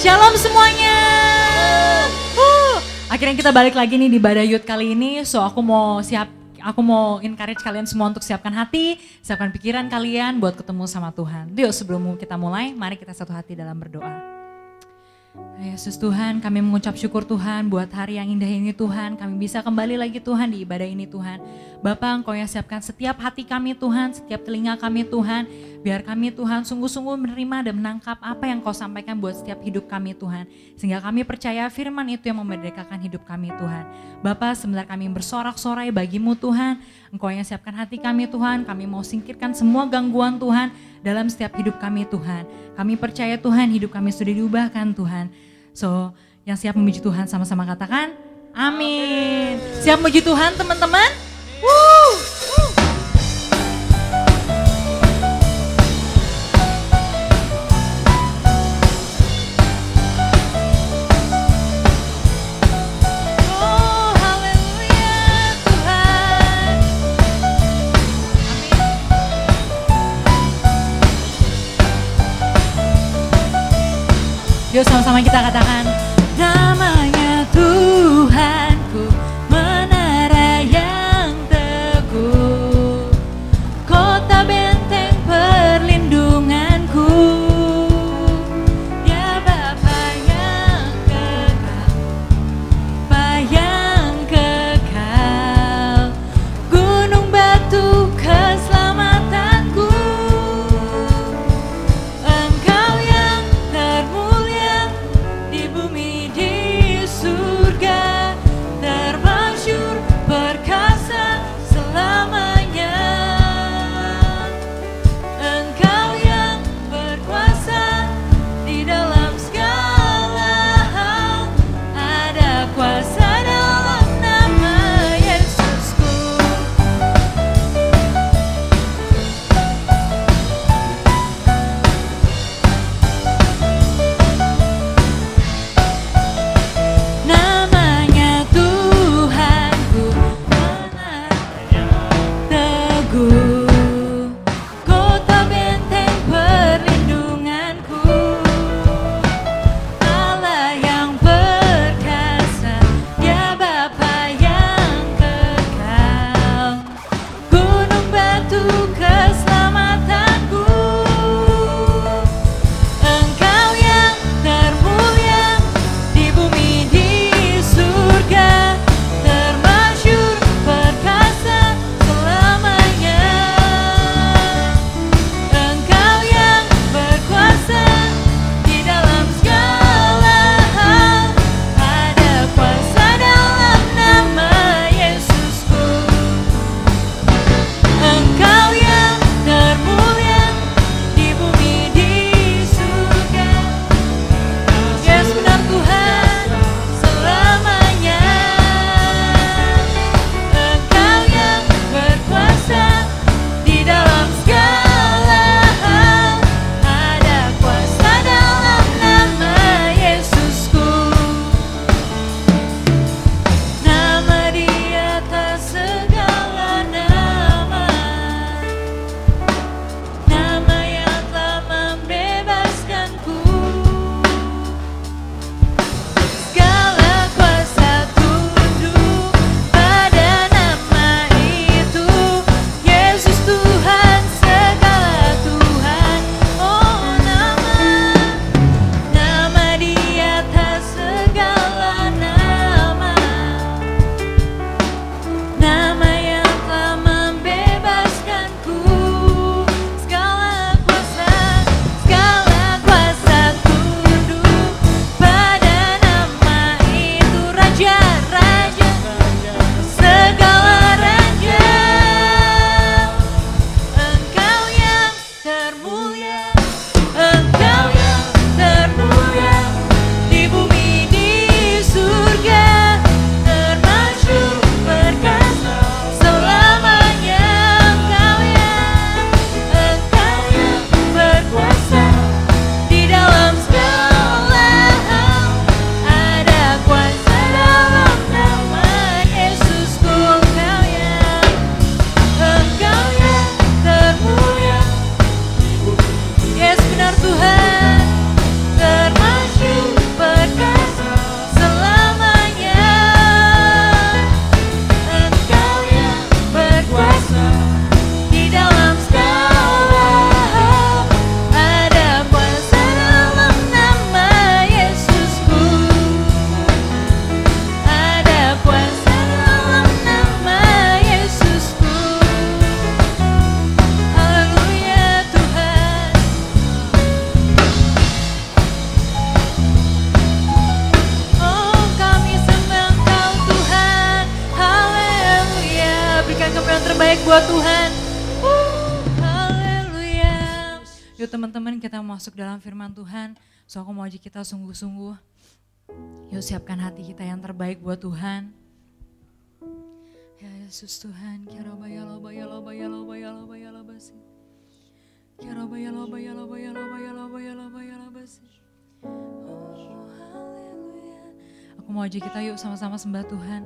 Shalom semuanya. Uh, akhirnya kita balik lagi nih di Badayut kali ini. So aku mau siap, aku mau encourage kalian semua untuk siapkan hati, siapkan pikiran kalian buat ketemu sama Tuhan. Yuk sebelum kita mulai, mari kita satu hati dalam berdoa. Yesus Tuhan, kami mengucap syukur Tuhan buat hari yang indah ini Tuhan. Kami bisa kembali lagi Tuhan di ibadah ini Tuhan. Bapak Engkau yang siapkan setiap hati kami Tuhan, setiap telinga kami Tuhan. Biar kami Tuhan sungguh-sungguh menerima dan menangkap apa yang Kau sampaikan buat setiap hidup kami Tuhan. Sehingga kami percaya firman itu yang memerdekakan hidup kami Tuhan. Bapak sebentar kami bersorak-sorai bagimu Tuhan. Engkau yang siapkan hati kami Tuhan. Kami mau singkirkan semua gangguan Tuhan dalam setiap hidup kami Tuhan. Kami percaya Tuhan hidup kami sudah diubahkan Tuhan. So yang siap memuji Tuhan sama-sama katakan amin. Siap memuji Tuhan teman-teman? Woo! Yuk sama-sama kita katakan Ajak kita sungguh-sungguh. Yuk siapkan hati kita yang terbaik buat Tuhan. Ya Yesus Tuhan, ya Roba ya Loba ya Loba ya Loba ya Loba ya Loba sih. Ya ya Loba ya Loba ya Loba ya Loba ya Loba ya Loba sih. Oh. Aku mau ajak kita yuk sama-sama sembah Tuhan.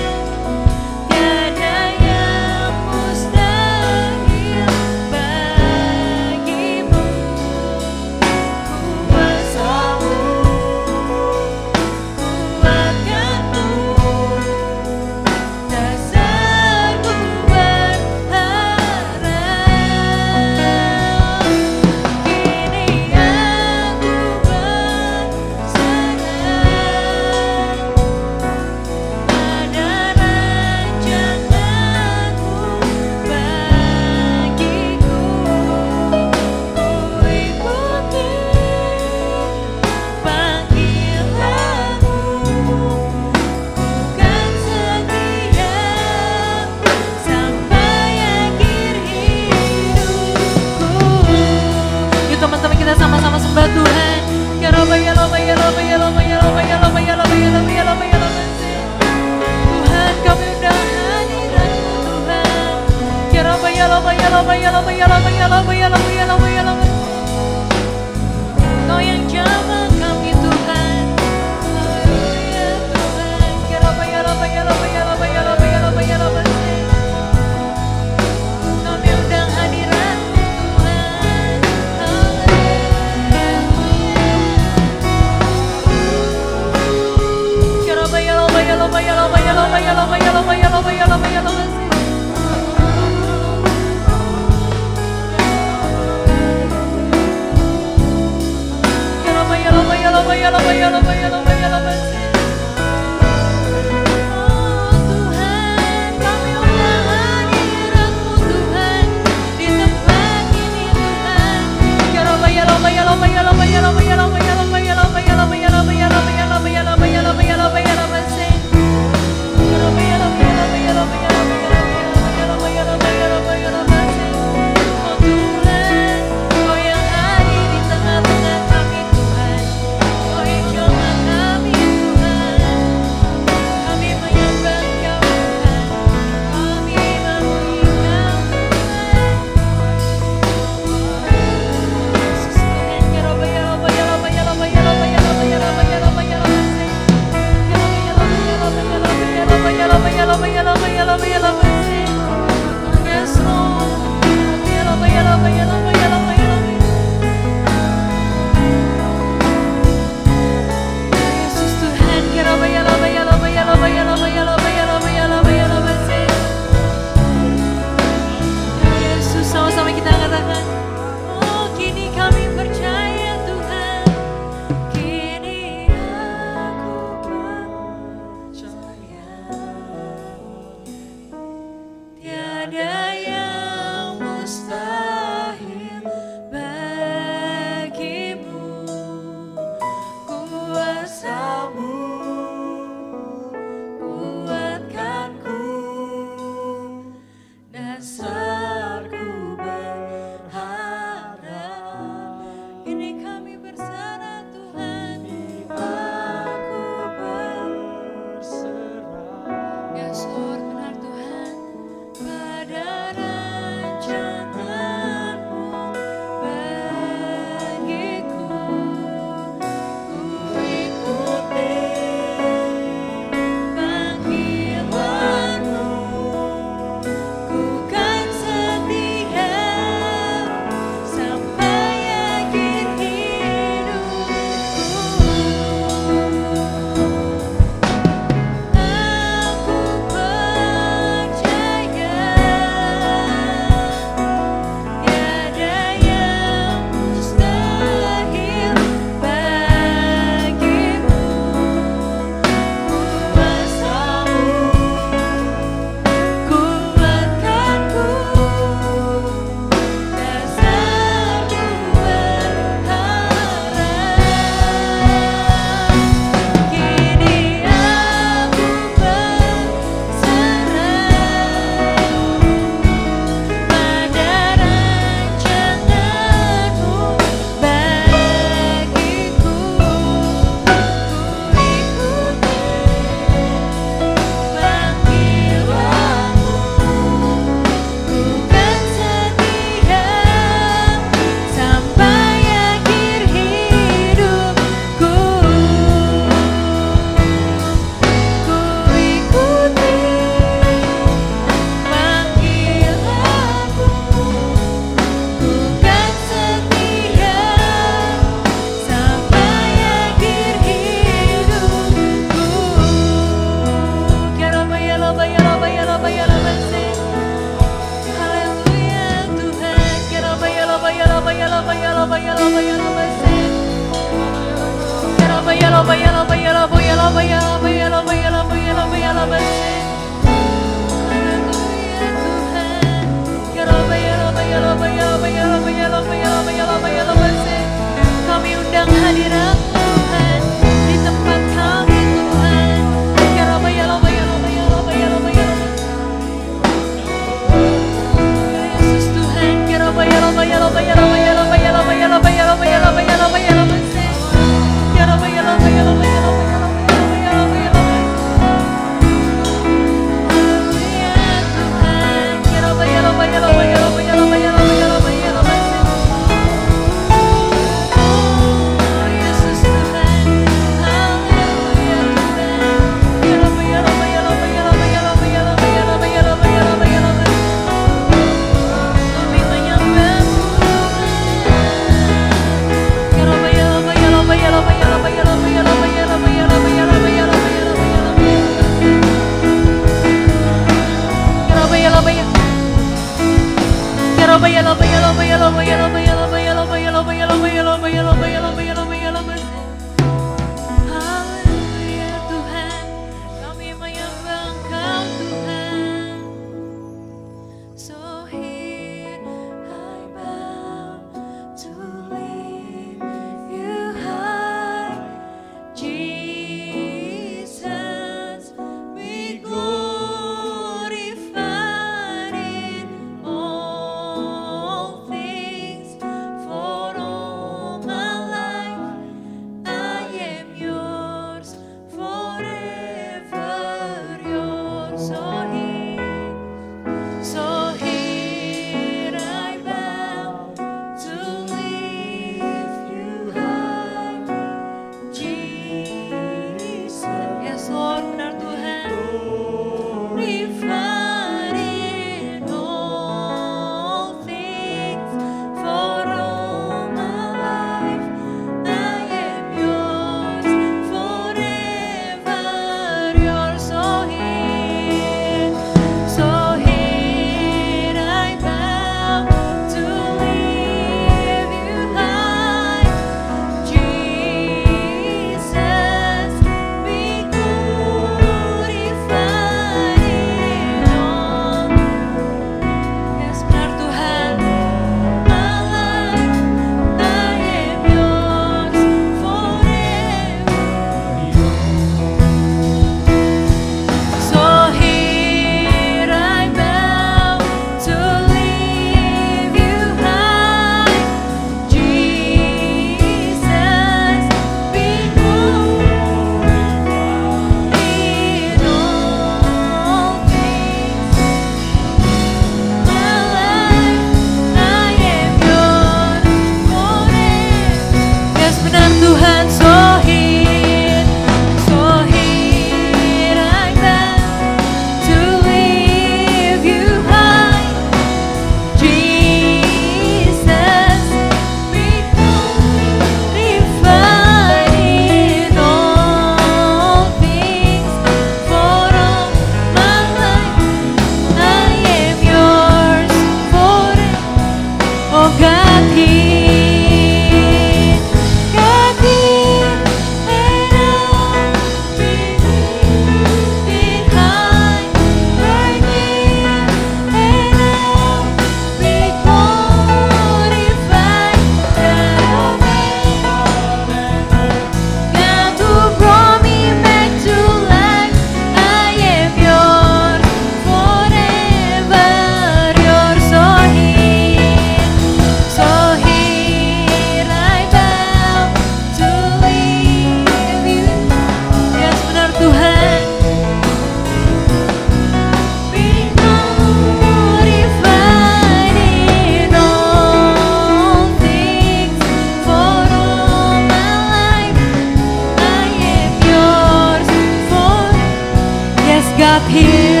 up here.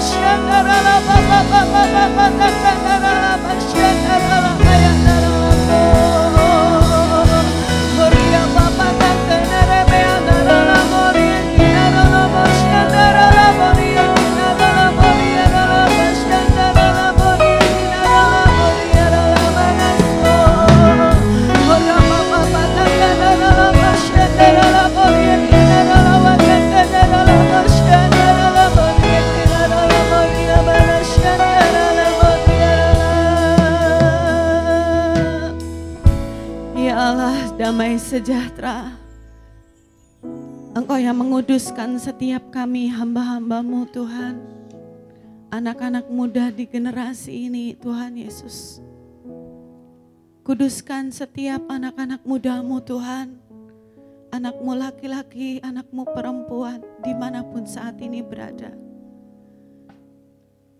Şenler ala baba baba baba şenler ala şenler ala sejahtera. Engkau yang menguduskan setiap kami hamba-hambamu Tuhan. Anak-anak muda di generasi ini Tuhan Yesus. Kuduskan setiap anak-anak mudamu Tuhan. Anakmu laki-laki, anakmu perempuan, di mana pun saat ini berada.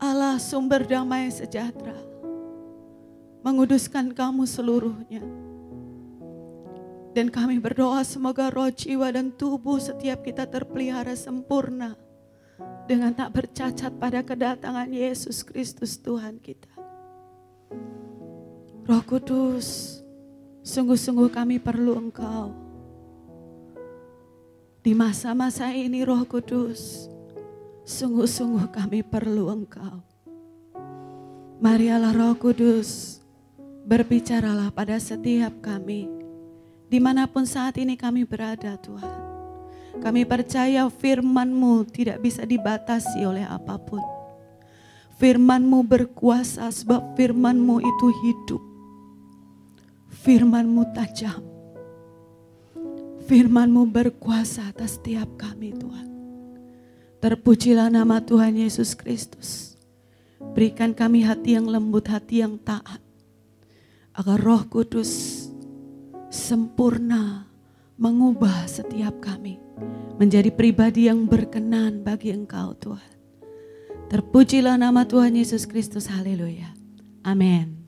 Allah sumber damai sejahtera. Menguduskan kamu seluruhnya dan kami berdoa semoga roh, jiwa, dan tubuh setiap kita terpelihara sempurna. Dengan tak bercacat pada kedatangan Yesus Kristus Tuhan kita. Roh Kudus, sungguh-sungguh kami perlu Engkau. Di masa-masa ini Roh Kudus, sungguh-sungguh kami perlu Engkau. Marialah Roh Kudus, berbicaralah pada setiap kami di mana pun saat ini kami berada Tuhan. Kami percaya firman-Mu tidak bisa dibatasi oleh apa pun. Firman-Mu berkuasa sebab firman-Mu itu hidup. Firman-Mu tajam. Firman-Mu berkuasa atas setiap kami Tuhan. Terpujilah nama Tuhan Yesus Kristus. Berikan kami hati yang lembut, hati yang taat. Agar roh kudus sempurna mengubah setiap kami menjadi pribadi yang berkenan bagi Engkau Tuhan. Terpujilah nama Tuhan Yesus Kristus. Haleluya. Amin.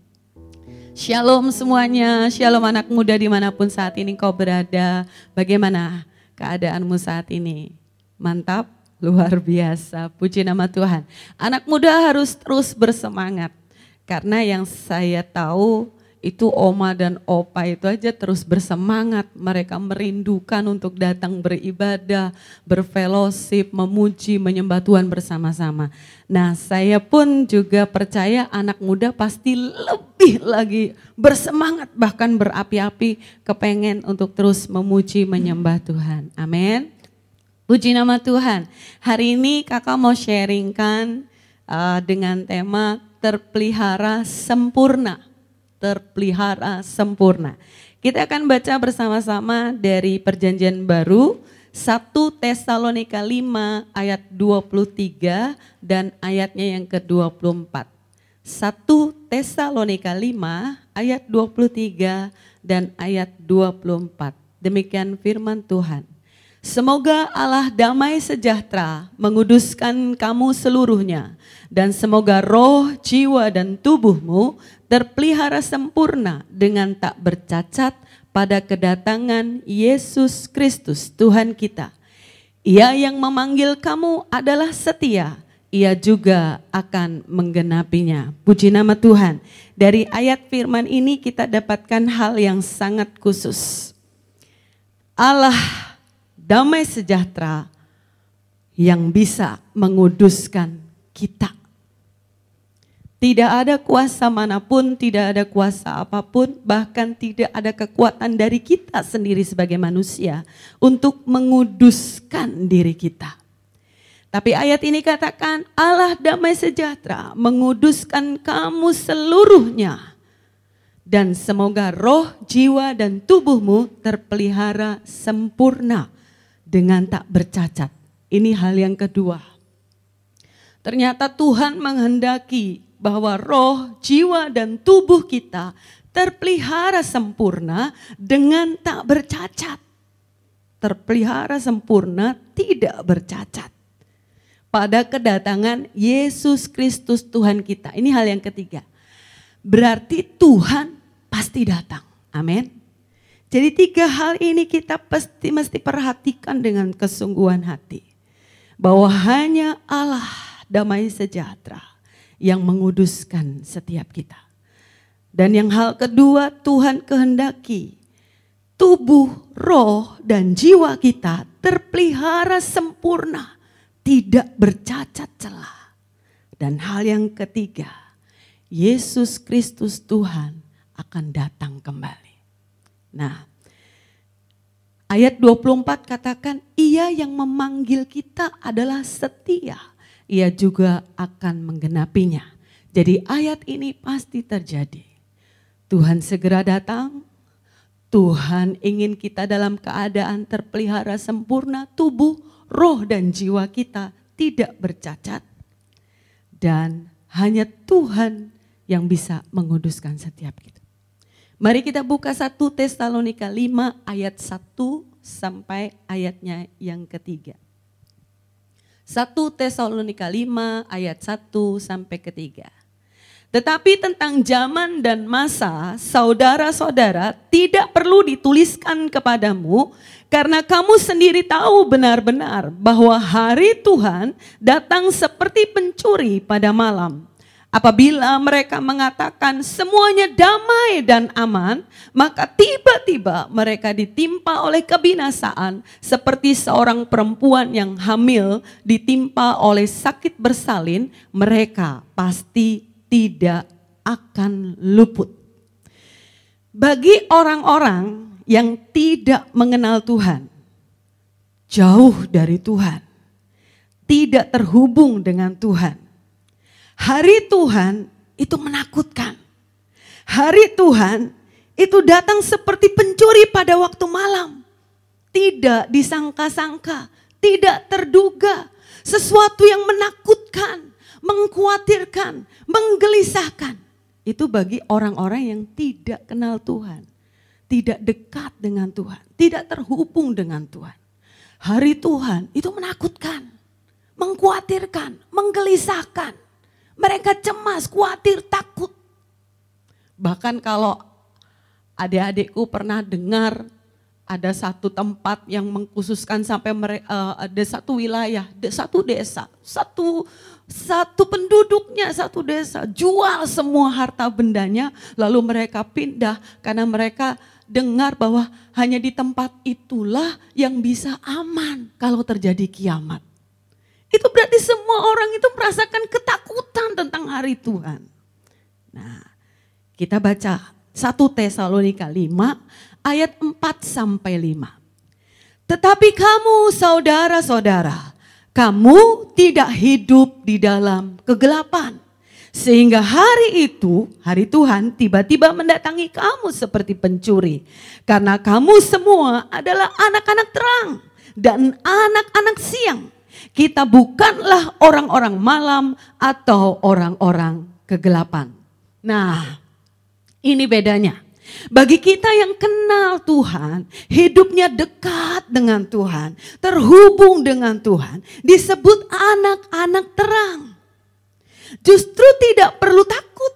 Shalom semuanya, shalom anak muda di mana pun saat ini kau berada. Bagaimana keadaanmu saat ini? Mantap, luar biasa. Puji nama Tuhan. Anak muda harus terus bersemangat. Karena yang saya tahu itu oma dan opa itu aja terus bersemangat. Mereka merindukan untuk datang beribadah, berfellowship, memuji, menyembah Tuhan bersama-sama. Nah saya pun juga percaya anak muda pasti lebih lagi bersemangat bahkan berapi-api kepengen untuk terus memuji, menyembah Tuhan. Amin. Puji nama Tuhan. Hari ini kakak mau sharingkan uh, dengan tema terpelihara sempurna terpelihara sempurna. Kita akan baca bersama-sama dari perjanjian baru 1 Tesalonika 5 ayat 23 dan ayatnya yang ke-24. 1 Tesalonika 5 ayat 23 dan ayat 24. Demikian firman Tuhan. Semoga Allah damai sejahtera menguduskan kamu seluruhnya dan semoga roh, jiwa dan tubuhmu terpelihara sempurna dengan tak bercacat pada kedatangan Yesus Kristus Tuhan kita. Ia yang memanggil kamu adalah setia, ia juga akan menggenapinya. Puji nama Tuhan. Dari ayat firman ini kita dapatkan hal yang sangat khusus. Allah damai sejahtera yang bisa menguduskan kita. Tidak ada kuasa mana pun, tidak ada kuasa apa pun, bahkan tidak ada kekuatan dari kita sendiri sebagai manusia untuk menguduskan diri kita. Tapi ayat ini katakan Allah damai sejahtera menguduskan kamu seluruhnya. Dan semoga roh, jiwa, dan tubuhmu terpelihara sempurna dengan tak bercacat. Ini hal yang kedua. Ternyata Tuhan menghendaki bahwa roh, jiwa, dan tubuh kita terpelihara sempurna dengan tak bercacat. Terpelihara sempurna tidak bercacat. Pada kedatangan Yesus Kristus Tuhan kita. Ini hal yang ketiga. Berarti Tuhan pasti datang. Amin. Jadi tiga hal ini kita pasti mesti perhatikan dengan kesungguhan hati. Bahwa hanya Allah damai sejahtera yang menguduskan setiap kita. Dan yang hal kedua Tuhan kehendaki tubuh, roh, dan jiwa kita terpelihara sempurna, tidak bercacat celah. Dan hal yang ketiga, Yesus Kristus Tuhan akan datang kembali. Nah, ayat 24 katakan, ia yang memanggil kita adalah setia. Ia juga akan menggenapinya. Jadi ayat ini pasti terjadi. Tuhan segera datang, Tuhan ingin kita dalam keadaan terpelihara sempurna tubuh, roh dan jiwa kita tidak bercacat. Dan hanya Tuhan yang bisa menguduskan setiap kita. Mari kita buka 1 Tesalonika 5 ayat 1 sampai ayatnya yang ketiga. 1 Tesalonika 5 ayat 1 sampai ketiga. Tetapi tentang zaman dan masa, saudara-saudara tidak perlu dituliskan kepadamu karena kamu sendiri tahu benar-benar bahwa hari Tuhan datang seperti pencuri pada malam. Apabila mereka mengatakan semuanya damai dan aman, maka tiba-tiba mereka ditimpa oleh kebinasaan seperti seorang perempuan yang hamil ditimpa oleh sakit bersalin, mereka pasti tidak akan luput. Bagi orang-orang yang tidak mengenal Tuhan, jauh dari Tuhan, tidak terhubung dengan Tuhan, Hari Tuhan itu menakutkan. Hari Tuhan itu datang seperti pencuri pada waktu malam. Tidak disangka-sangka, tidak terduga. Sesuatu yang menakutkan, mengkhawatirkan, menggelisahkan. Itu bagi orang-orang yang tidak kenal Tuhan. Tidak dekat dengan Tuhan, tidak terhubung dengan Tuhan. Hari Tuhan itu menakutkan, mengkhawatirkan, menggelisahkan. Mereka cemas, khawatir, takut. Bahkan kalau adik-adikku pernah dengar ada satu tempat yang mengkhususkan sampai mere, uh, ada satu wilayah, satu desa, satu satu penduduknya satu desa jual semua harta bendanya lalu mereka pindah karena mereka dengar bahwa hanya di tempat itulah yang bisa aman kalau terjadi kiamat. Itu berarti semua orang itu merasakan hari Tuhan. Nah, kita baca 1 Tesalonika 5 ayat 4 sampai 5. Tetapi kamu saudara-saudara, kamu tidak hidup di dalam kegelapan. Sehingga hari itu, hari Tuhan tiba-tiba mendatangi kamu seperti pencuri. Karena kamu semua adalah anak-anak terang dan anak-anak siang. Kita bukanlah orang-orang malam atau orang-orang kegelapan. Nah, ini bedanya. Bagi kita yang kenal Tuhan, hidupnya dekat dengan Tuhan, terhubung dengan Tuhan, disebut anak-anak terang. Justru tidak perlu takut,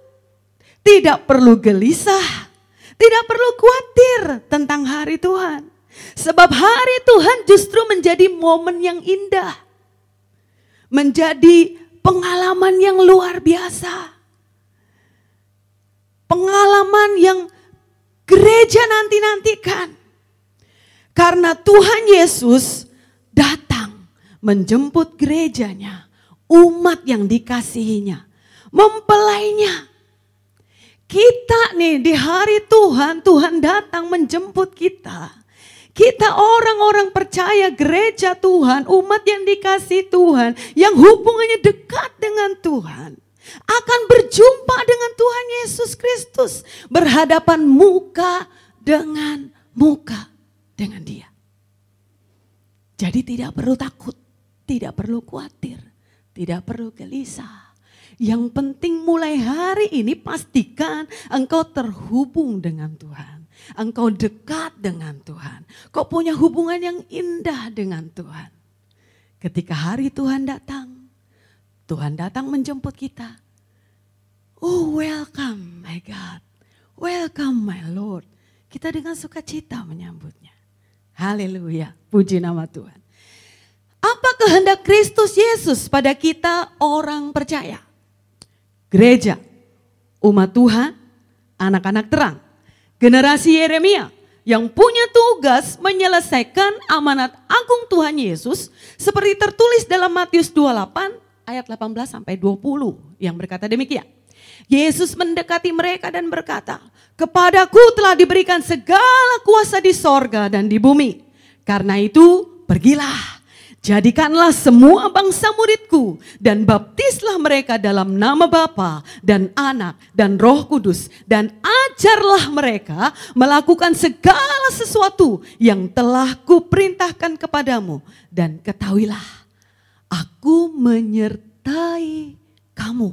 tidak perlu gelisah, tidak perlu khawatir tentang hari Tuhan. Sebab hari Tuhan justru menjadi momen yang indah. Menjadi pengalaman yang luar biasa. Pengalaman yang gereja nanti-nantikan. Karena Tuhan Yesus datang menjemput gerejanya, umat yang dikasihinya, mempelainya. Kita nih di hari Tuhan, Tuhan datang menjemput kita. Kita orang-orang percaya gereja Tuhan, umat yang dikasih Tuhan, yang hubungannya dekat dengan Tuhan akan berjumpa dengan Tuhan Yesus Kristus, berhadapan muka dengan muka dengan Dia. Jadi tidak perlu takut, tidak perlu khawatir, tidak perlu gelisah. Yang penting mulai hari ini pastikan engkau terhubung dengan Tuhan. Engkau dekat dengan Tuhan. Kau punya hubungan yang indah dengan Tuhan. Ketika hari Tuhan datang, Tuhan datang menjemput kita. Oh welcome my God. Welcome my Lord. Kita dengan sukacita menyambutnya. Haleluya. Puji nama Tuhan. Apa kehendak Kristus Yesus pada kita orang percaya? Gereja, umat Tuhan, anak-anak terang, generasi Yeremia yang punya tugas menyelesaikan amanat agung Tuhan Yesus seperti tertulis dalam Matius 28 ayat 18 sampai 20 yang berkata demikian. Yesus mendekati mereka dan berkata, Kepadaku telah diberikan segala kuasa di sorga dan di bumi. Karena itu pergilah, jadikanlah semua bangsa muridku dan baptislah mereka dalam nama Bapa dan Anak dan Roh Kudus dan ajarlah mereka melakukan segala sesuatu yang telah kuperintahkan kepadamu dan ketahuilah Aku menyertai kamu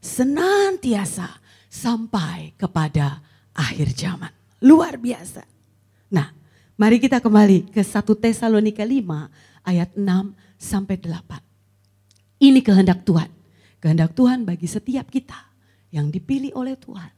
senantiasa sampai kepada akhir zaman. Luar biasa. Nah, mari kita kembali ke 1 Tesalonika 5 ayat 6 sampai 8. Ini kehendak Tuhan. Kehendak Tuhan bagi setiap kita yang dipilih oleh Tuhan.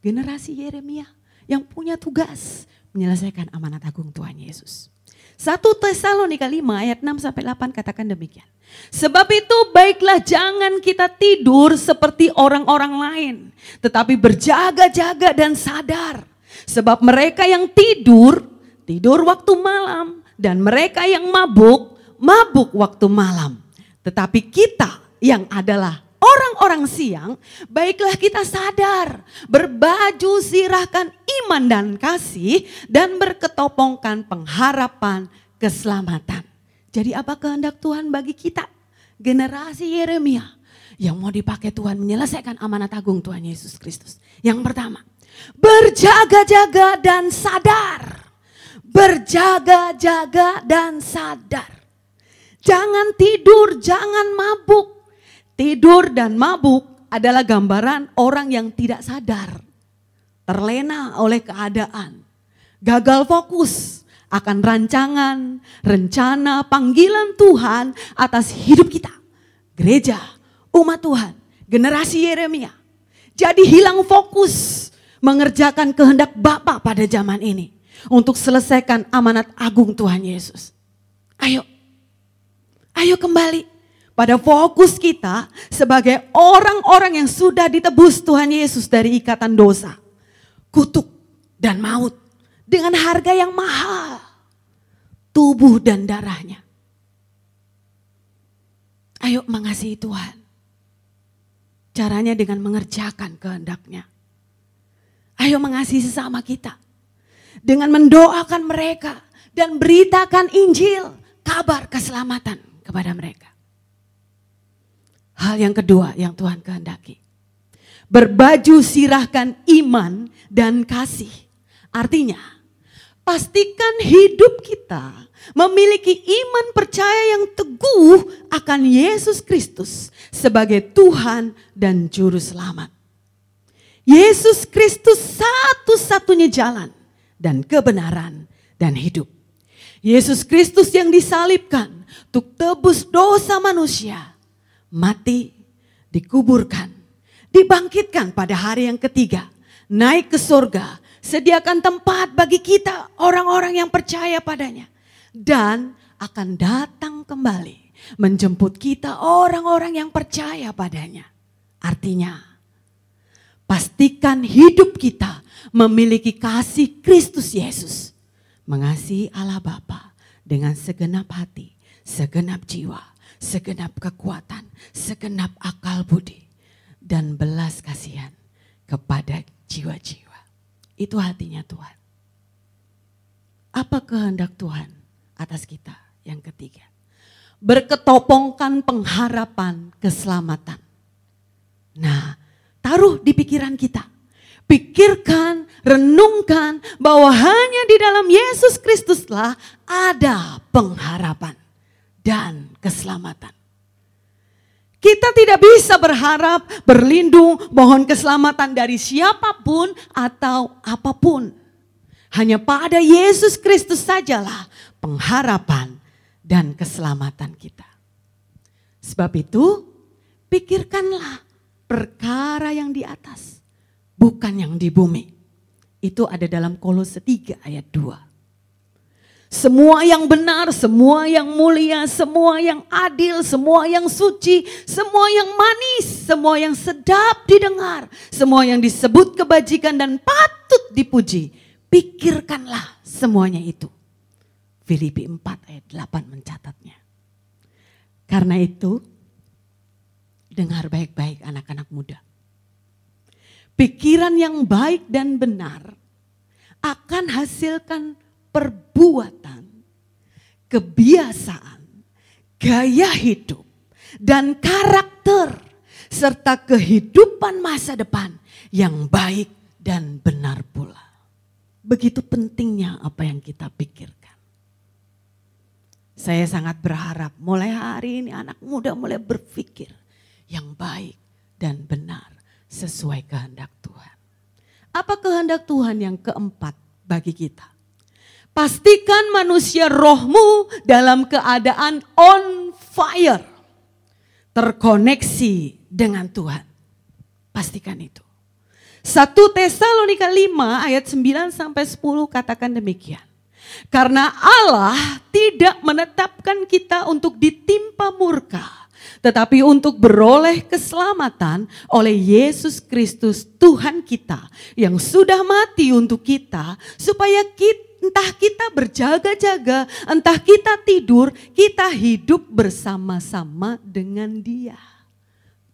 Generasi Yeremia yang punya tugas menyelesaikan amanat agung Tuhan Yesus. 1 Tesalonika 5 ayat 6 sampai 8 katakan demikian. Sebab itu baiklah jangan kita tidur seperti orang-orang lain, tetapi berjaga-jaga dan sadar. Sebab mereka yang tidur, tidur waktu malam dan mereka yang mabuk, mabuk waktu malam. Tetapi kita yang adalah orang-orang siang, baiklah kita sadar, berbaju sirahkan iman dan kasih, dan berketopongkan pengharapan keselamatan. Jadi apa kehendak Tuhan bagi kita? Generasi Yeremia yang mau dipakai Tuhan menyelesaikan amanat agung Tuhan Yesus Kristus. Yang pertama, berjaga-jaga dan sadar. Berjaga-jaga dan sadar. Jangan tidur, jangan mabuk. Tidur dan mabuk adalah gambaran orang yang tidak sadar. Terlena oleh keadaan. Gagal fokus akan rancangan, rencana, panggilan Tuhan atas hidup kita. Gereja, umat Tuhan, generasi Yeremia. Jadi hilang fokus mengerjakan kehendak Bapa pada zaman ini. Untuk selesaikan amanat agung Tuhan Yesus. Ayo, ayo kembali pada fokus kita sebagai orang-orang yang sudah ditebus Tuhan Yesus dari ikatan dosa, kutuk, dan maut dengan harga yang mahal, tubuh dan darahnya. Ayo mengasihi Tuhan. Caranya dengan mengerjakan kehendaknya. Ayo mengasihi sesama kita. Dengan mendoakan mereka dan beritakan Injil, kabar keselamatan kepada mereka. Hal yang kedua yang Tuhan kehendaki. Berbaju sirahkan iman dan kasih. Artinya, pastikan hidup kita memiliki iman percaya yang teguh akan Yesus Kristus sebagai Tuhan dan Juru Selamat. Yesus Kristus satu-satunya jalan dan kebenaran dan hidup. Yesus Kristus yang disalibkan untuk tebus dosa manusia, mati, dikuburkan, dibangkitkan pada hari yang ketiga, naik ke surga, sediakan tempat bagi kita orang-orang yang percaya padanya dan akan datang kembali menjemput kita orang-orang yang percaya padanya. Artinya, pastikan hidup kita memiliki kasih Kristus Yesus. Mengasihi Allah Bapa dengan segenap hati, segenap jiwa, segenap kekuatan, segenap akal budi. Dan belas kasihan kepada jiwa-jiwa. Itu hatinya Tuhan. Apa kehendak Tuhan? atas kita. Yang ketiga, berketopongkan pengharapan keselamatan. Nah, taruh di pikiran kita. Pikirkan, renungkan bahwa hanya di dalam Yesus Kristuslah ada pengharapan dan keselamatan. Kita tidak bisa berharap, berlindung, mohon keselamatan dari siapa pun atau apa pun. Hanya pada Yesus Kristus sajalah pengharapan dan keselamatan kita. Sebab itu, pikirkanlah perkara yang di atas, bukan yang di bumi. Itu ada dalam Kolose 3 ayat 2. Semua yang benar, semua yang mulia, semua yang adil, semua yang suci, semua yang manis, semua yang sedap didengar, semua yang disebut kebajikan dan patut dipuji. Pikirkanlah semuanya itu. Filipi 4 ayat 8 mencatatnya. Karena itu, dengar baik-baik anak-anak muda. Pikiran yang baik dan benar akan hasilkan perbuatan, kebiasaan, gaya hidup, dan karakter serta kehidupan masa depan yang baik dan benar pula. Begitu pentingnya apa yang kita pikirkan. Saya sangat berharap mulai hari ini anak muda mulai berpikir yang baik dan benar sesuai kehendak Tuhan. Apa kehendak Tuhan yang keempat bagi kita? Pastikan manusia rohmu dalam keadaan on fire. Terkoneksi dengan Tuhan. Pastikan itu. 1 Tesalonika 5 ayat 9 sampai 10 katakan demikian. Karena Allah tidak menetapkan kita untuk ditimpa murka, tetapi untuk beroleh keselamatan oleh Yesus Kristus Tuhan kita yang sudah mati untuk kita supaya kita entah kita berjaga-jaga, entah kita tidur, kita hidup bersama-sama dengan Dia.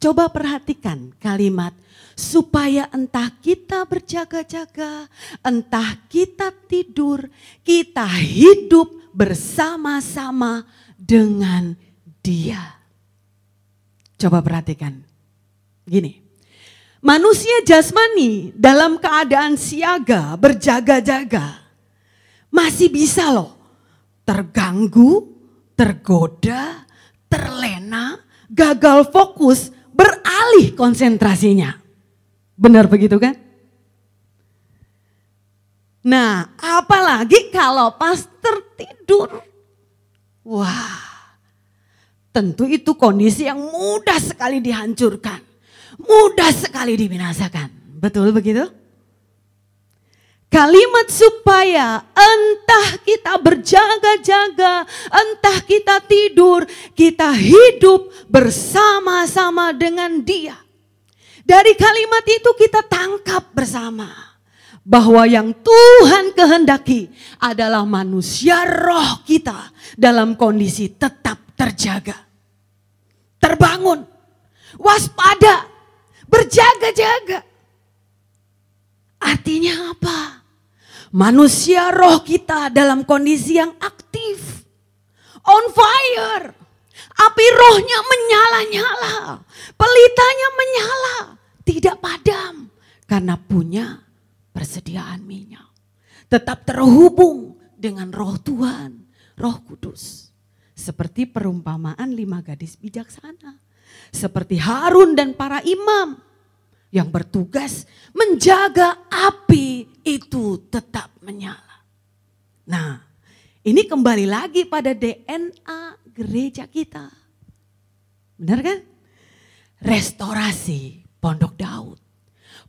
Coba perhatikan kalimat supaya entah kita berjaga-jaga, entah kita tidur, kita hidup bersama-sama dengan Dia. Coba perhatikan. Gini. Manusia jasmani dalam keadaan siaga, berjaga-jaga masih bisa loh terganggu, tergoda, terlena, gagal fokus, beralih konsentrasinya. Benar begitu kan? Nah, apalagi kalau pas tertidur. Wah, tentu itu kondisi yang mudah sekali dihancurkan. Mudah sekali dibinasakan. Betul begitu? Kalimat supaya entah kita berjaga-jaga, entah kita tidur, kita hidup bersama-sama dengan Dia. Dari kalimat itu kita tangkap bersama bahwa yang Tuhan kehendaki adalah manusia roh kita dalam kondisi tetap terjaga. Terbangun, waspada, berjaga-jaga. Artinya apa? Manusia roh kita dalam kondisi yang aktif. On fire. Api rohnya menyala-nyala. Pelitanya menyala. Tidak padam. Karena punya persediaan minyak. Tetap terhubung dengan roh Tuhan. Roh kudus. Seperti perumpamaan lima gadis bijaksana. Seperti Harun dan para imam yang bertugas menjaga api itu tetap menyala. Nah, ini kembali lagi pada DNA gereja kita. Benar kan? Restorasi Pondok Daud.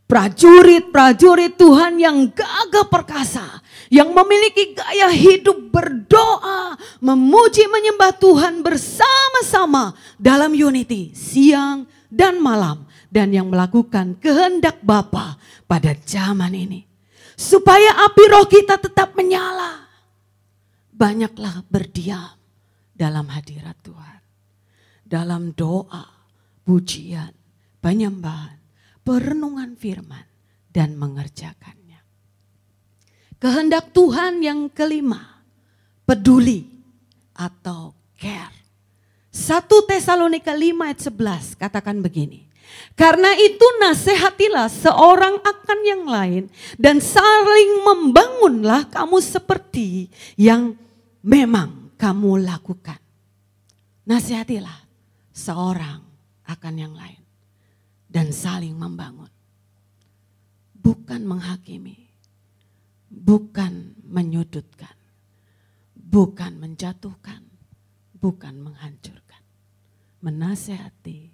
Prajurit-prajurit Tuhan yang gagah perkasa. Yang memiliki gaya hidup berdoa. Memuji menyembah Tuhan bersama-sama dalam unity. Siang dan malam dan yang melakukan kehendak Bapa pada zaman ini. Supaya api roh kita tetap menyala. Banyaklah berdiam dalam hadirat Tuhan. Dalam doa, pujian, penyembahan, perenungan firman, dan mengerjakannya. Kehendak Tuhan yang kelima, peduli atau care. 1 Tesalonika 5 ayat 11 katakan begini. Karena itu nasihatilah seorang akan yang lain dan saling membangunlah kamu seperti yang memang kamu lakukan. Nasihatilah seorang akan yang lain dan saling membangun. Bukan menghakimi, bukan menyudutkan, bukan menjatuhkan, bukan menghancurkan. Menasehati,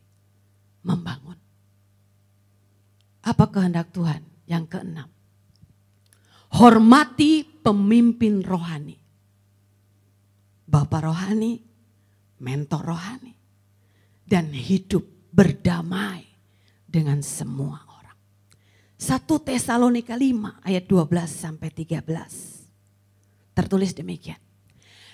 membangun. Apa kehendak Tuhan? Yang keenam. Hormati pemimpin rohani. Bapak rohani, mentor rohani. Dan hidup berdamai dengan semua. 1 Tesalonika 5 ayat 12 sampai 13. Tertulis demikian.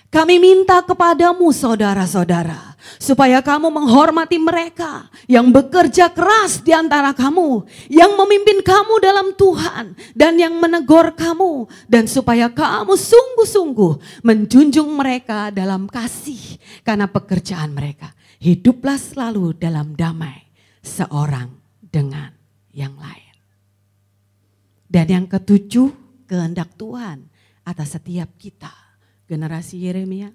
Kami minta kepadamu saudara-saudara, supaya kamu menghormati mereka yang bekerja keras di antara kamu, yang memimpin kamu dalam Tuhan dan yang menegur kamu, dan supaya kamu sungguh-sungguh menjunjung mereka dalam kasih karena pekerjaan mereka. Hiduplah selalu dalam damai seorang dengan yang lain. Dan yang ketujuh, kehendak Tuhan atas setiap kita generasi Yeremia.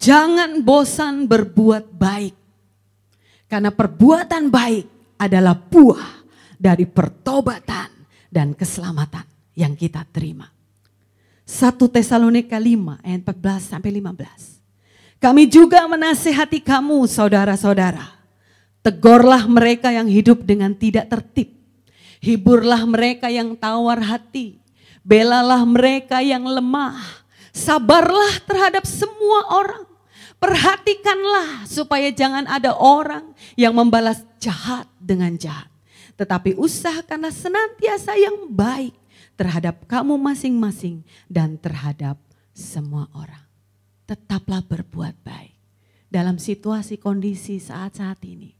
Jangan bosan berbuat baik. Karena perbuatan baik adalah buah dari pertobatan dan keselamatan yang kita terima. 1 Tesalonika 5 ayat 14 sampai 15. Kami juga menasehati kamu saudara-saudara. Tegurlah mereka yang hidup dengan tidak tertib. Hiburlah mereka yang tawar hati. Belalah mereka yang lemah Sabarlah terhadap semua orang. Perhatikanlah supaya jangan ada orang yang membalas jahat dengan jahat. Tetapi usahakanlah senantiasa yang baik terhadap kamu masing-masing dan terhadap semua orang. Tetaplah berbuat baik. Dalam situasi kondisi saat-saat ini,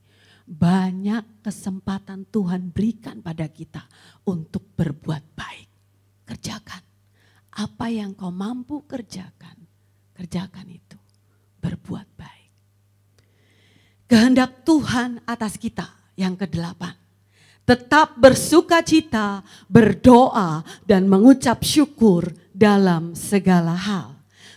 banyak kesempatan Tuhan berikan pada kita untuk berbuat baik. Kerjakan apa yang kau mampu kerjakan, kerjakan itu. Berbuat baik. Kehendak Tuhan atas kita yang kedelapan. Tetap bersuka cita, berdoa, dan mengucap syukur dalam segala hal.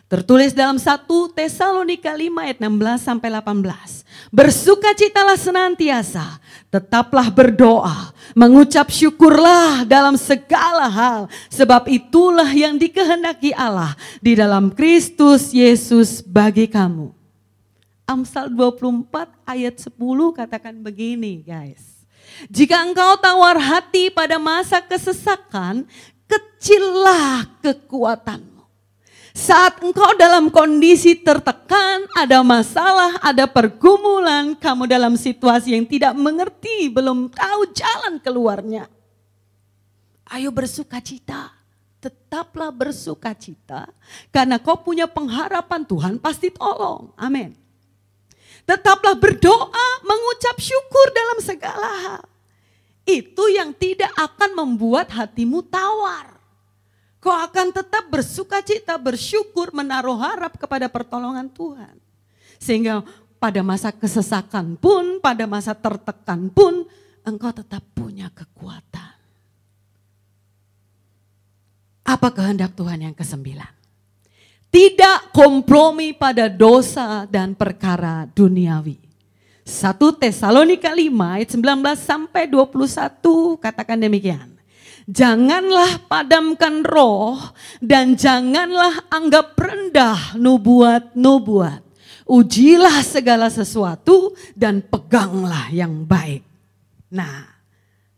Tertulis dalam 1 Tesalonika 5 ayat 16 sampai 18. Bersukacitalah senantiasa, tetaplah berdoa, mengucap syukurlah dalam segala hal, sebab itulah yang dikehendaki Allah di dalam Kristus Yesus bagi kamu. Amsal 24 ayat 10 katakan begini guys. Jika engkau tawar hati pada masa kesesakan, kecillah kekuatanmu. Saat engkau dalam kondisi tertekan, ada masalah, ada pergumulan, kamu dalam situasi yang tidak mengerti, belum tahu jalan keluarnya. Ayo bersuka cita, tetaplah bersuka cita, karena kau punya pengharapan Tuhan pasti tolong. Amin. Tetaplah berdoa, mengucap syukur dalam segala hal. Itu yang tidak akan membuat hatimu tawar. Kau akan tetap bersuka cita, bersyukur, menaruh harap kepada pertolongan Tuhan. Sehingga pada masa kesesakan pun, pada masa tertekan pun, engkau tetap punya kekuatan. Apa kehendak Tuhan yang kesembilan? Tidak kompromi pada dosa dan perkara duniawi. 1 Tesalonika 5 ayat 19 sampai 21 katakan demikian. Janganlah padamkan roh dan janganlah anggap rendah nubuat-nubuat. Ujilah segala sesuatu dan peganglah yang baik. Nah,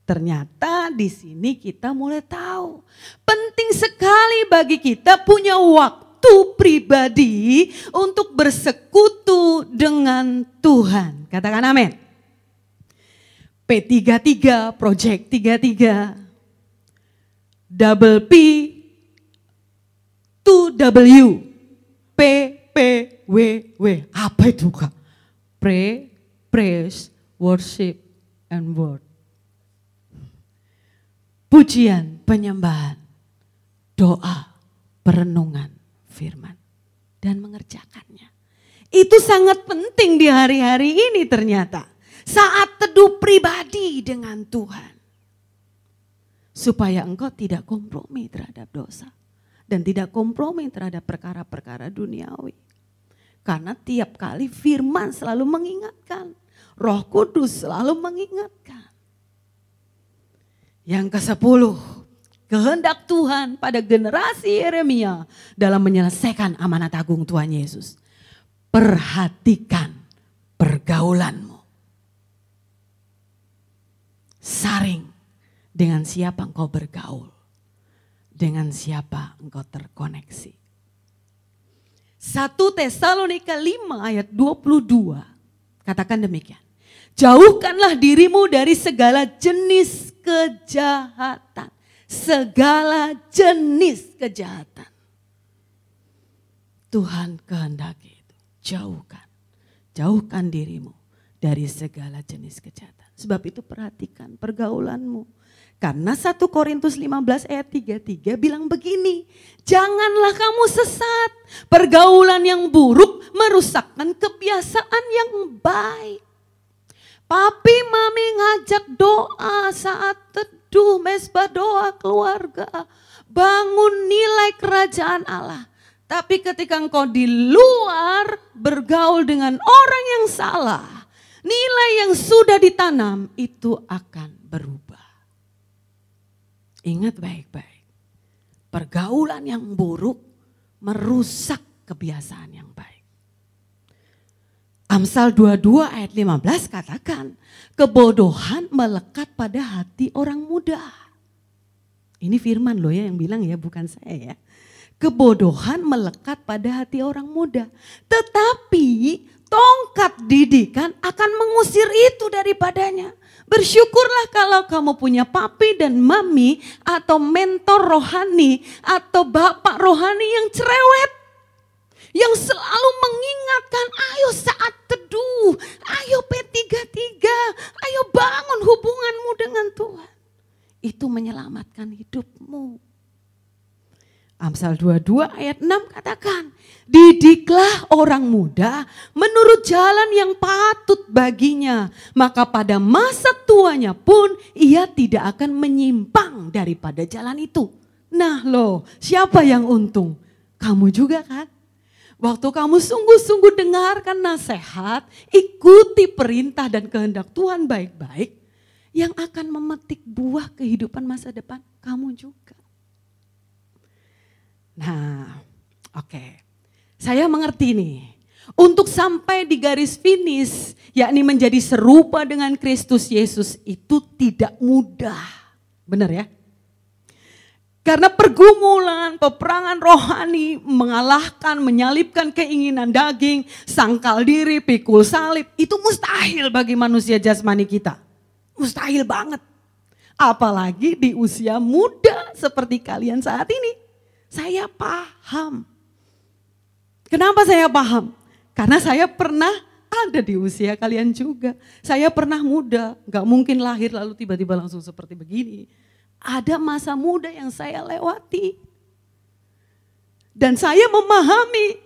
ternyata di sini kita mulai tahu penting sekali bagi kita punya waktu pribadi untuk bersekutu dengan Tuhan. Katakan amin. P33 Project 33 double P, two W, P, P, W, W. Apa itu kak? Pray, praise, worship, and word. Pujian, penyembahan, doa, perenungan, firman. Dan mengerjakannya. Itu sangat penting di hari-hari ini ternyata. Saat teduh pribadi dengan Tuhan supaya engkau tidak kompromi terhadap dosa dan tidak kompromi terhadap perkara-perkara duniawi. Karena tiap kali firman selalu mengingatkan, Roh Kudus selalu mengingatkan. Yang ke sepuluh, kehendak Tuhan pada generasi Yeremia dalam menyelesaikan amanat agung Tuhan Yesus. Perhatikan pergaulanmu. Saring dengan siapa engkau bergaul, dengan siapa engkau terkoneksi. 1 Tesalonika 5 ayat 22 katakan demikian. Jauhkanlah dirimu dari segala jenis kejahatan. Segala jenis kejahatan. Tuhan kehendaki itu. Jauhkan. Jauhkan dirimu dari segala jenis kejahatan. Sebab itu perhatikan pergaulanmu karena 1 Korintus 15 ayat 33 bilang begini, janganlah kamu sesat, pergaulan yang buruk merusakkan kebiasaan yang baik. Papi mami ngajak doa saat teduh mesbah doa keluarga. Bangun nilai kerajaan Allah. Tapi ketika engkau di luar bergaul dengan orang yang salah, nilai yang sudah ditanam itu akan berubah. Ingat baik-baik. Pergaulan yang buruk merusak kebiasaan yang baik. Amsal 22 ayat 15 katakan, kebodohan melekat pada hati orang muda. Ini firman loh ya yang bilang ya, bukan saya ya. Kebodohan melekat pada hati orang muda. Tetapi tongkat didikan akan mengusir itu daripadanya. Bersyukurlah kalau kamu punya papi dan mami atau mentor rohani atau bapak rohani yang cerewet. Yang selalu mengingatkan, ayo saat teduh, ayo P33, ayo bangun hubunganmu dengan Tuhan. Itu menyelamatkan hidupmu. Amsal 22 ayat 6 katakan, didiklah orang muda menurut jalan yang patut baginya, maka pada masa tuanya pun ia tidak akan menyimpang daripada jalan itu. Nah loh, siapa yang untung? Kamu juga kan? Waktu kamu sungguh-sungguh dengarkan nasihat, ikuti perintah dan kehendak Tuhan baik-baik, yang akan memetik buah kehidupan masa depan kamu juga. Nah, oke. Okay. Saya mengerti nih. Untuk sampai di garis finish, yakni menjadi serupa dengan Kristus Yesus itu tidak mudah. Benar ya? Karena pergumulan, peperangan rohani, mengalahkan, menyalipkan keinginan daging, sangkal diri, pikul salib, itu mustahil bagi manusia jasmani kita. Mustahil banget. Apalagi di usia muda seperti kalian saat ini. Saya paham. Kenapa saya paham? Karena saya pernah ada di usia kalian juga. Saya pernah muda, gak mungkin lahir lalu tiba-tiba langsung seperti begini ada masa muda yang saya lewati. Dan saya memahami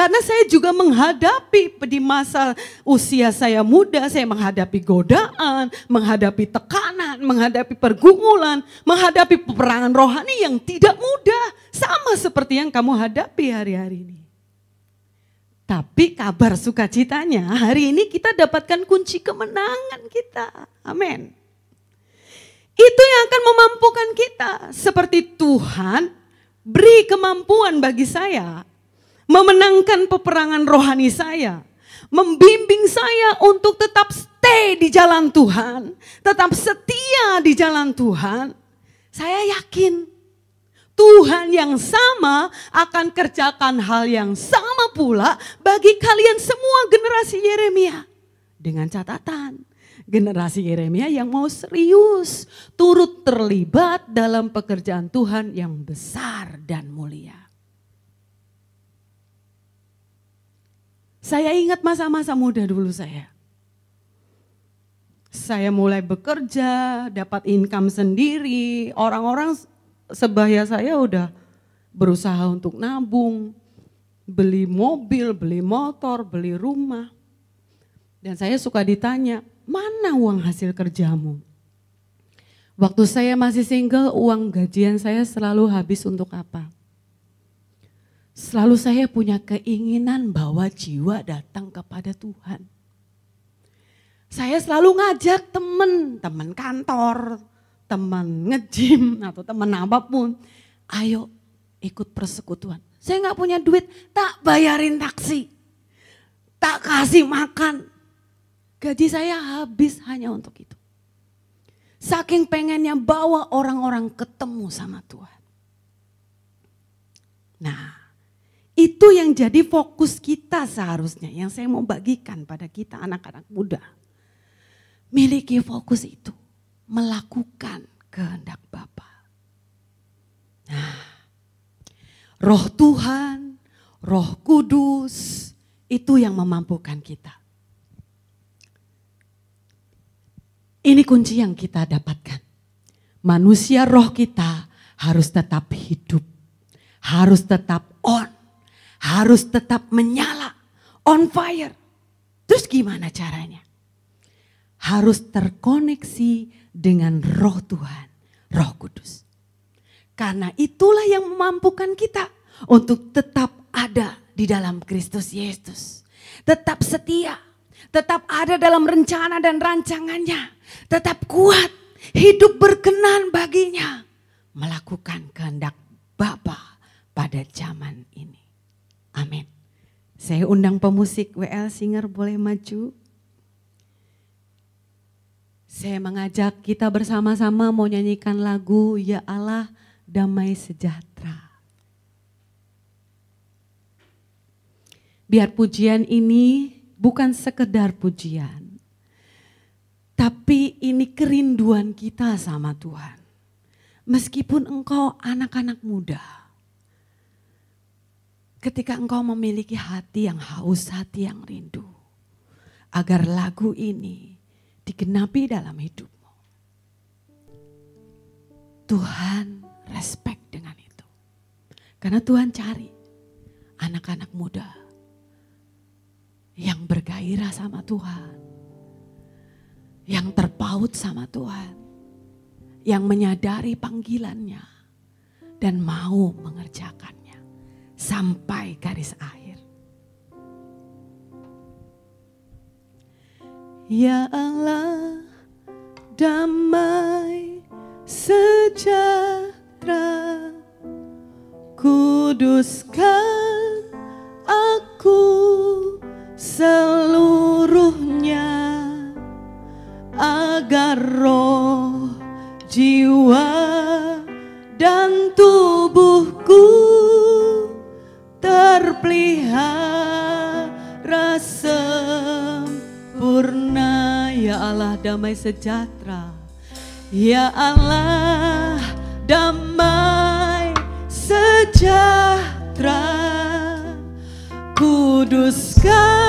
karena saya juga menghadapi di masa usia saya muda, saya menghadapi godaan, menghadapi tekanan, menghadapi pergumulan, menghadapi peperangan rohani yang tidak mudah. Sama seperti yang kamu hadapi hari-hari ini. Tapi kabar sukacitanya hari ini kita dapatkan kunci kemenangan kita. Amin. Itu yang akan memampukan kita. Seperti Tuhan beri kemampuan bagi saya. Memenangkan peperangan rohani saya. Membimbing saya untuk tetap stay di jalan Tuhan. Tetap setia di jalan Tuhan. Saya yakin Tuhan yang sama akan kerjakan hal yang sama pula bagi kalian semua generasi Yeremia. Dengan catatan, generasi Yeremia yang mau serius turut terlibat dalam pekerjaan Tuhan yang besar dan mulia. Saya ingat masa-masa muda dulu saya. Saya mulai bekerja, dapat income sendiri. Orang-orang sebaya saya udah berusaha untuk nabung, beli mobil, beli motor, beli rumah. Dan saya suka ditanya, mana uang hasil kerjamu? Waktu saya masih single, uang gajian saya selalu habis untuk apa? Selalu saya punya keinginan bahwa jiwa datang kepada Tuhan. Saya selalu ngajak teman, teman kantor, teman ngejim atau teman apa pun. Ayo ikut persekutuan. Saya nggak punya duit, tak bayarin taksi. Tak kasih makan, Gaji saya habis hanya untuk itu. Saking pengennya bawa orang-orang ketemu sama Tuhan. Nah, itu yang jadi fokus kita seharusnya. Yang saya mau bagikan pada kita anak-anak muda. Miliki fokus itu. Melakukan kehendak Bapa. Nah, roh Tuhan, roh kudus, itu yang memampukan kita. Ini kunci yang kita dapatkan. Manusia roh kita harus tetap hidup. Harus tetap on. Harus tetap menyala. On fire. Terus gimana caranya? Harus terkoneksi dengan roh Tuhan. Roh Kudus. Karena itulah yang memampukan kita untuk tetap ada di dalam Kristus Yesus. Tetap setia. Tetap ada dalam rencana dan rancangannya tetap kuat, hidup berkenan baginya, melakukan kehendak Bapa pada zaman ini. Amin. Saya undang pemusik WL Singer boleh maju. Saya mengajak kita bersama-sama mau nyanyikan lagu Ya Allah Damai Sejahtera. Biar pujian ini bukan sekedar pujian, tapi ini kerinduan kita sama Tuhan. Meskipun engkau anak-anak muda, ketika engkau memiliki hati yang haus, hati yang rindu, agar lagu ini digenapi dalam hidupmu. Tuhan respect dengan itu. Karena Tuhan cari anak-anak muda yang bergairah sama Tuhan yang terpaut sama Tuhan, yang menyadari panggilannya dan mau mengerjakannya sampai garis akhir. Ya Allah, damai sejahtera, kuduskan aku sejahtera. Ya Allah damai sejahtera. Kuduskan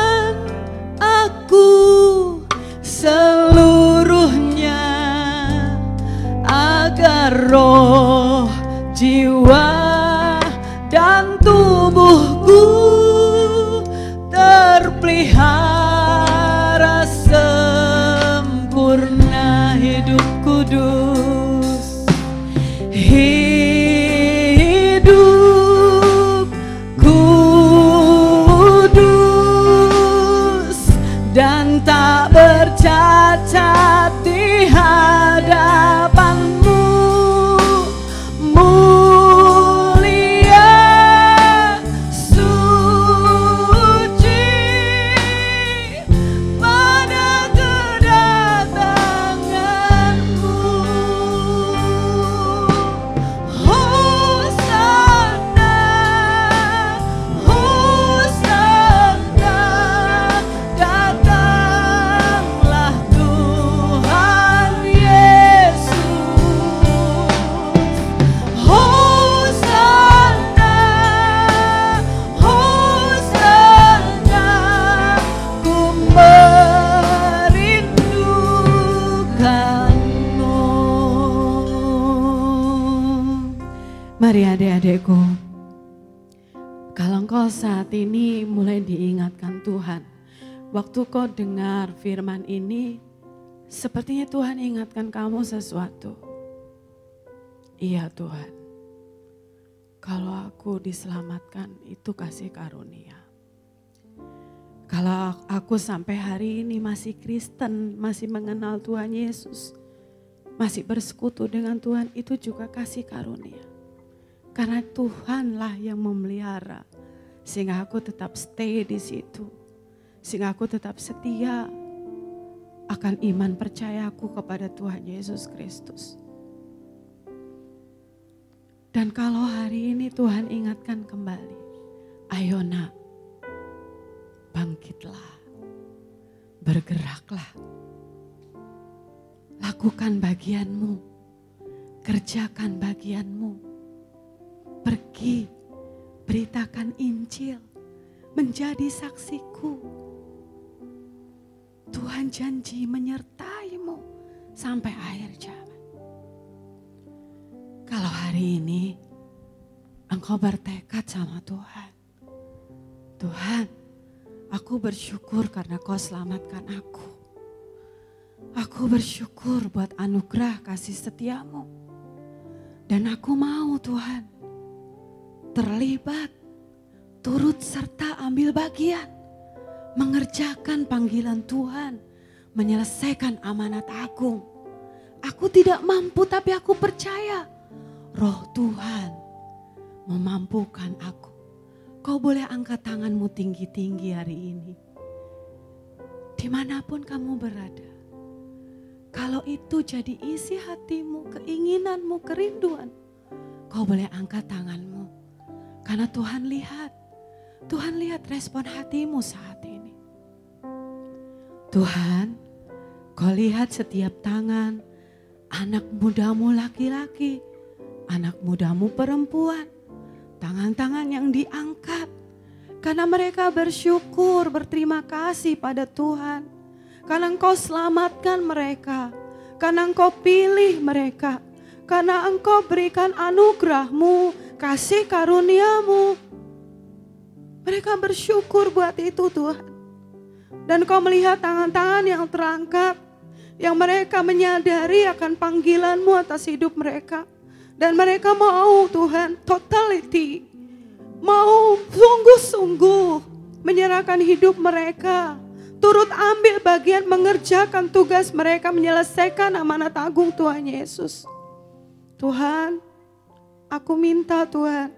Waktu kau dengar firman ini Sepertinya Tuhan ingatkan kamu sesuatu. Iya Tuhan. Kalau aku diselamatkan itu kasih karunia. Kalau aku sampai hari ini masih Kristen Masih mengenal Tuhan Yesus Masih bersekutu dengan Tuhan itu juga kasih karunia. Karena Tuhanlah yang memelihara sehingga aku tetap stay di situ. Sehingga aku tetap setia akan iman percayaku kepada Tuhan Yesus Kristus. Dan kalau hari ini Tuhan ingatkan kembali, ayo nak, bangkitlah, bergeraklah, lakukan bagianmu, kerjakan bagianmu pergi, beritakan Injil, menjadi saksiku. Tuhan janji menyertaimu sampai akhir zaman. Kalau hari ini engkau bertekad sama Tuhan. Tuhan, aku bersyukur karena kau selamatkan aku. Aku bersyukur buat anugerah kasih setiamu. Dan aku mau Tuhan terlibat, turut serta ambil bagian, mengerjakan panggilan Tuhan, menyelesaikan amanat agung. Aku tidak mampu tapi aku percaya roh Tuhan memampukan aku. Kau boleh angkat tanganmu tinggi-tinggi hari ini. Di mana pun kamu berada. Kalau itu jadi isi hatimu, keinginanmu, kerinduan. Kau boleh angkat tanganmu karena Tuhan lihat, Tuhan lihat respon hatimu saat ini. Tuhan, kau lihat setiap tangan anak mudamu laki-laki, anak mudamu perempuan, tangan-tangan yang diangkat. Karena mereka bersyukur, berterima kasih pada Tuhan. Karena engkau selamatkan mereka. Karena engkau pilih mereka. Karena engkau berikan anugerahmu kasih karuniamu. Mereka bersyukur buat itu Tuhan. Dan kau melihat tangan-tangan yang terangkat. Yang mereka menyadari akan panggilanmu atas hidup mereka. Dan mereka mau Tuhan totality. Mau sungguh-sungguh menyerahkan hidup mereka. Turut ambil bagian mengerjakan tugas mereka menyelesaikan amanat agung Tuhan Yesus. Tuhan, Aku minta Tuhan,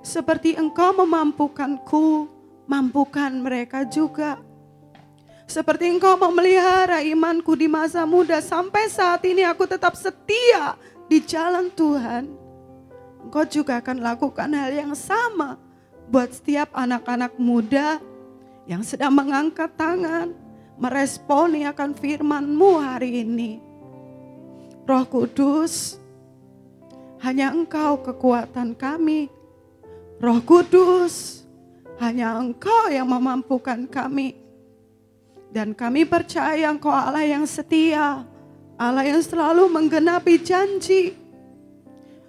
seperti Engkau memampukanku, mampukan mereka juga. Seperti Engkau memelihara imanku di masa muda sampai saat ini aku tetap setia di jalan Tuhan. Engkau juga akan lakukan hal yang sama buat setiap anak-anak muda yang sedang mengangkat tangan, meresponi akan firman-Mu hari ini. Roh Kudus, hanya Engkau kekuatan kami. Roh Kudus, hanya Engkau yang memampukan kami. Dan kami percaya Engkau Allah yang setia, Allah yang selalu menggenapi janji.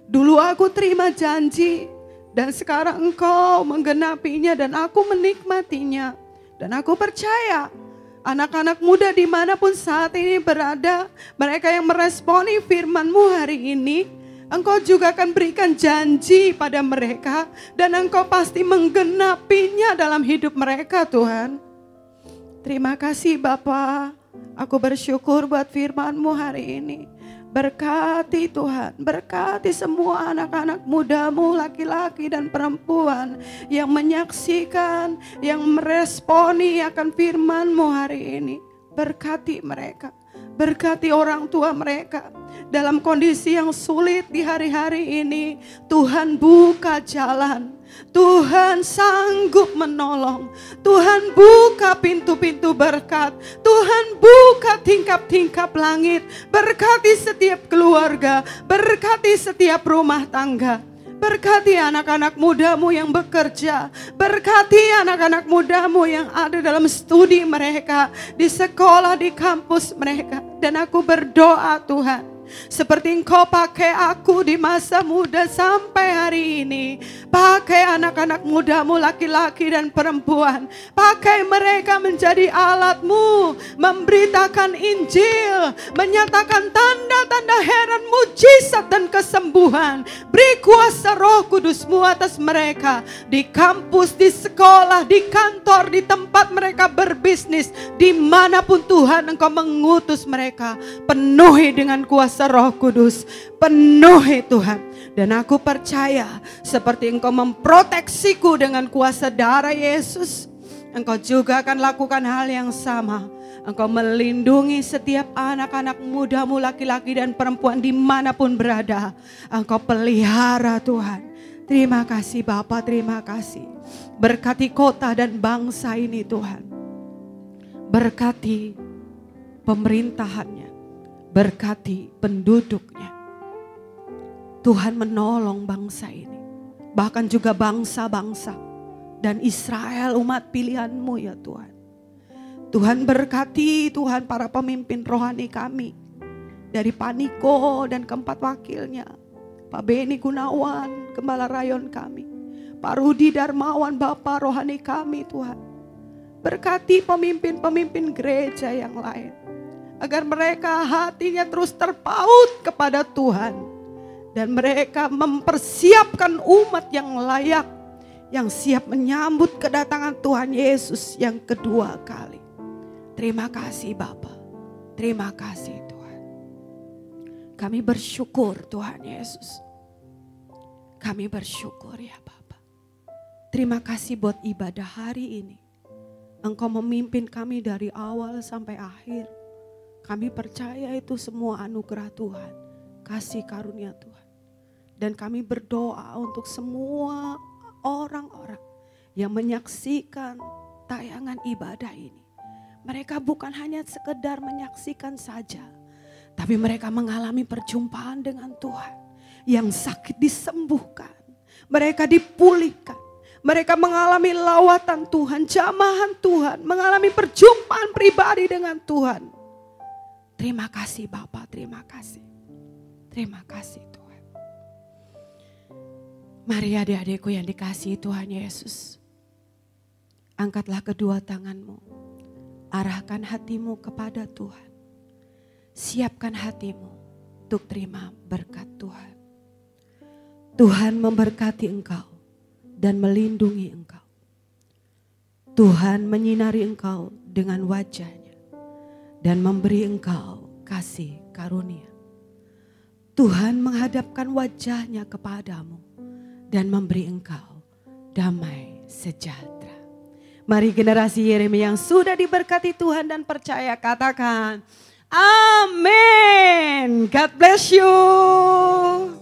Dulu aku terima janji, dan sekarang Engkau menggenapinya, dan aku menikmatinya. Dan aku percaya Anak-anak muda di mana pun saat ini berada, mereka yang meresponi firman-Mu hari ini, Engkau juga akan berikan janji pada mereka dan Engkau pasti menggenapinya dalam hidup mereka Tuhan. Terima kasih Bapak, aku bersyukur buat firman-Mu hari ini. Berkati Tuhan, berkati semua anak-anak mudamu, laki-laki dan perempuan yang menyaksikan, yang meresponi akan firmanmu hari ini. Berkati mereka, berkati orang tua mereka dalam kondisi yang sulit di hari-hari ini. Tuhan buka jalan, Tuhan sanggup menolong. Tuhan buka pintu-pintu berkat. Tuhan buka tingkap-tingkap langit. Berkati setiap keluarga. Berkati setiap rumah tangga. Berkati anak-anak mudamu yang bekerja. Berkati anak-anak mudamu yang ada dalam studi mereka. Di sekolah, di kampus mereka. Dan aku berdoa Tuhan seperti engkau pakai aku di masa muda sampai hari ini. Pakai anak-anak mudamu laki-laki dan perempuan. Pakai mereka menjadi alatmu. Memberitakan Injil. Menyatakan tanda-tanda heran mujizat dan kesembuhan. Beri kuasa roh kudusmu atas mereka. Di kampus, di sekolah, di kantor, di tempat mereka berbisnis. Di mana pun Tuhan engkau mengutus mereka. Penuhi dengan kuasa kuasa roh kudus. Penuhi Tuhan. Dan aku percaya seperti engkau memproteksiku dengan kuasa darah Yesus. Engkau juga akan lakukan hal yang sama. Engkau melindungi setiap anak-anak mudamu laki-laki dan perempuan di mana pun berada. Engkau pelihara Tuhan. Terima kasih Bapak, terima kasih. Berkati kota dan bangsa ini Tuhan. Berkati pemerintahannya berkati penduduknya. Tuhan menolong bangsa ini, bahkan juga bangsa-bangsa dan Israel umat pilihanmu ya Tuhan. Tuhan berkati Tuhan para pemimpin rohani kami dari Paniko dan keempat wakilnya. Pak Beni Gunawan, Gembala Rayon kami. Pak Rudi Darmawan, Bapak rohani kami Tuhan. Berkati pemimpin-pemimpin gereja yang lain agar mereka hatinya terus terpaut kepada Tuhan dan mereka mempersiapkan umat yang layak yang siap menyambut kedatangan Tuhan Yesus yang kedua kali. Terima kasih Bapa. Terima kasih Tuhan. Kami bersyukur Tuhan Yesus. Kami bersyukur ya Bapa. Terima kasih buat ibadah hari ini. Engkau memimpin kami dari awal sampai akhir. Kami percaya itu semua anugerah Tuhan, kasih karunia Tuhan. Dan kami berdoa untuk semua orang-orang yang menyaksikan tayangan ibadah ini. Mereka bukan hanya sekedar menyaksikan saja, tapi mereka mengalami perjumpaan dengan Tuhan. Yang sakit disembuhkan, mereka dipulihkan, mereka mengalami lawatan Tuhan, jamahan Tuhan, mengalami perjumpaan pribadi dengan Tuhan. Terima kasih Bapak, terima kasih. Terima kasih Tuhan. Mari adik-adikku yang dikasihi Tuhan Yesus. Angkatlah kedua tanganmu. Arahkan hatimu kepada Tuhan. Siapkan hatimu untuk terima berkat Tuhan. Tuhan memberkati engkau dan melindungi engkau. Tuhan menyinari engkau dengan wajahnya dan memberi engkau kasih karunia. Tuhan menghadapkan wajahnya kepadamu dan memberi engkau damai sejahtera. Mari generasi Yeremia yang sudah diberkati Tuhan dan percaya katakan, Amin. God bless you.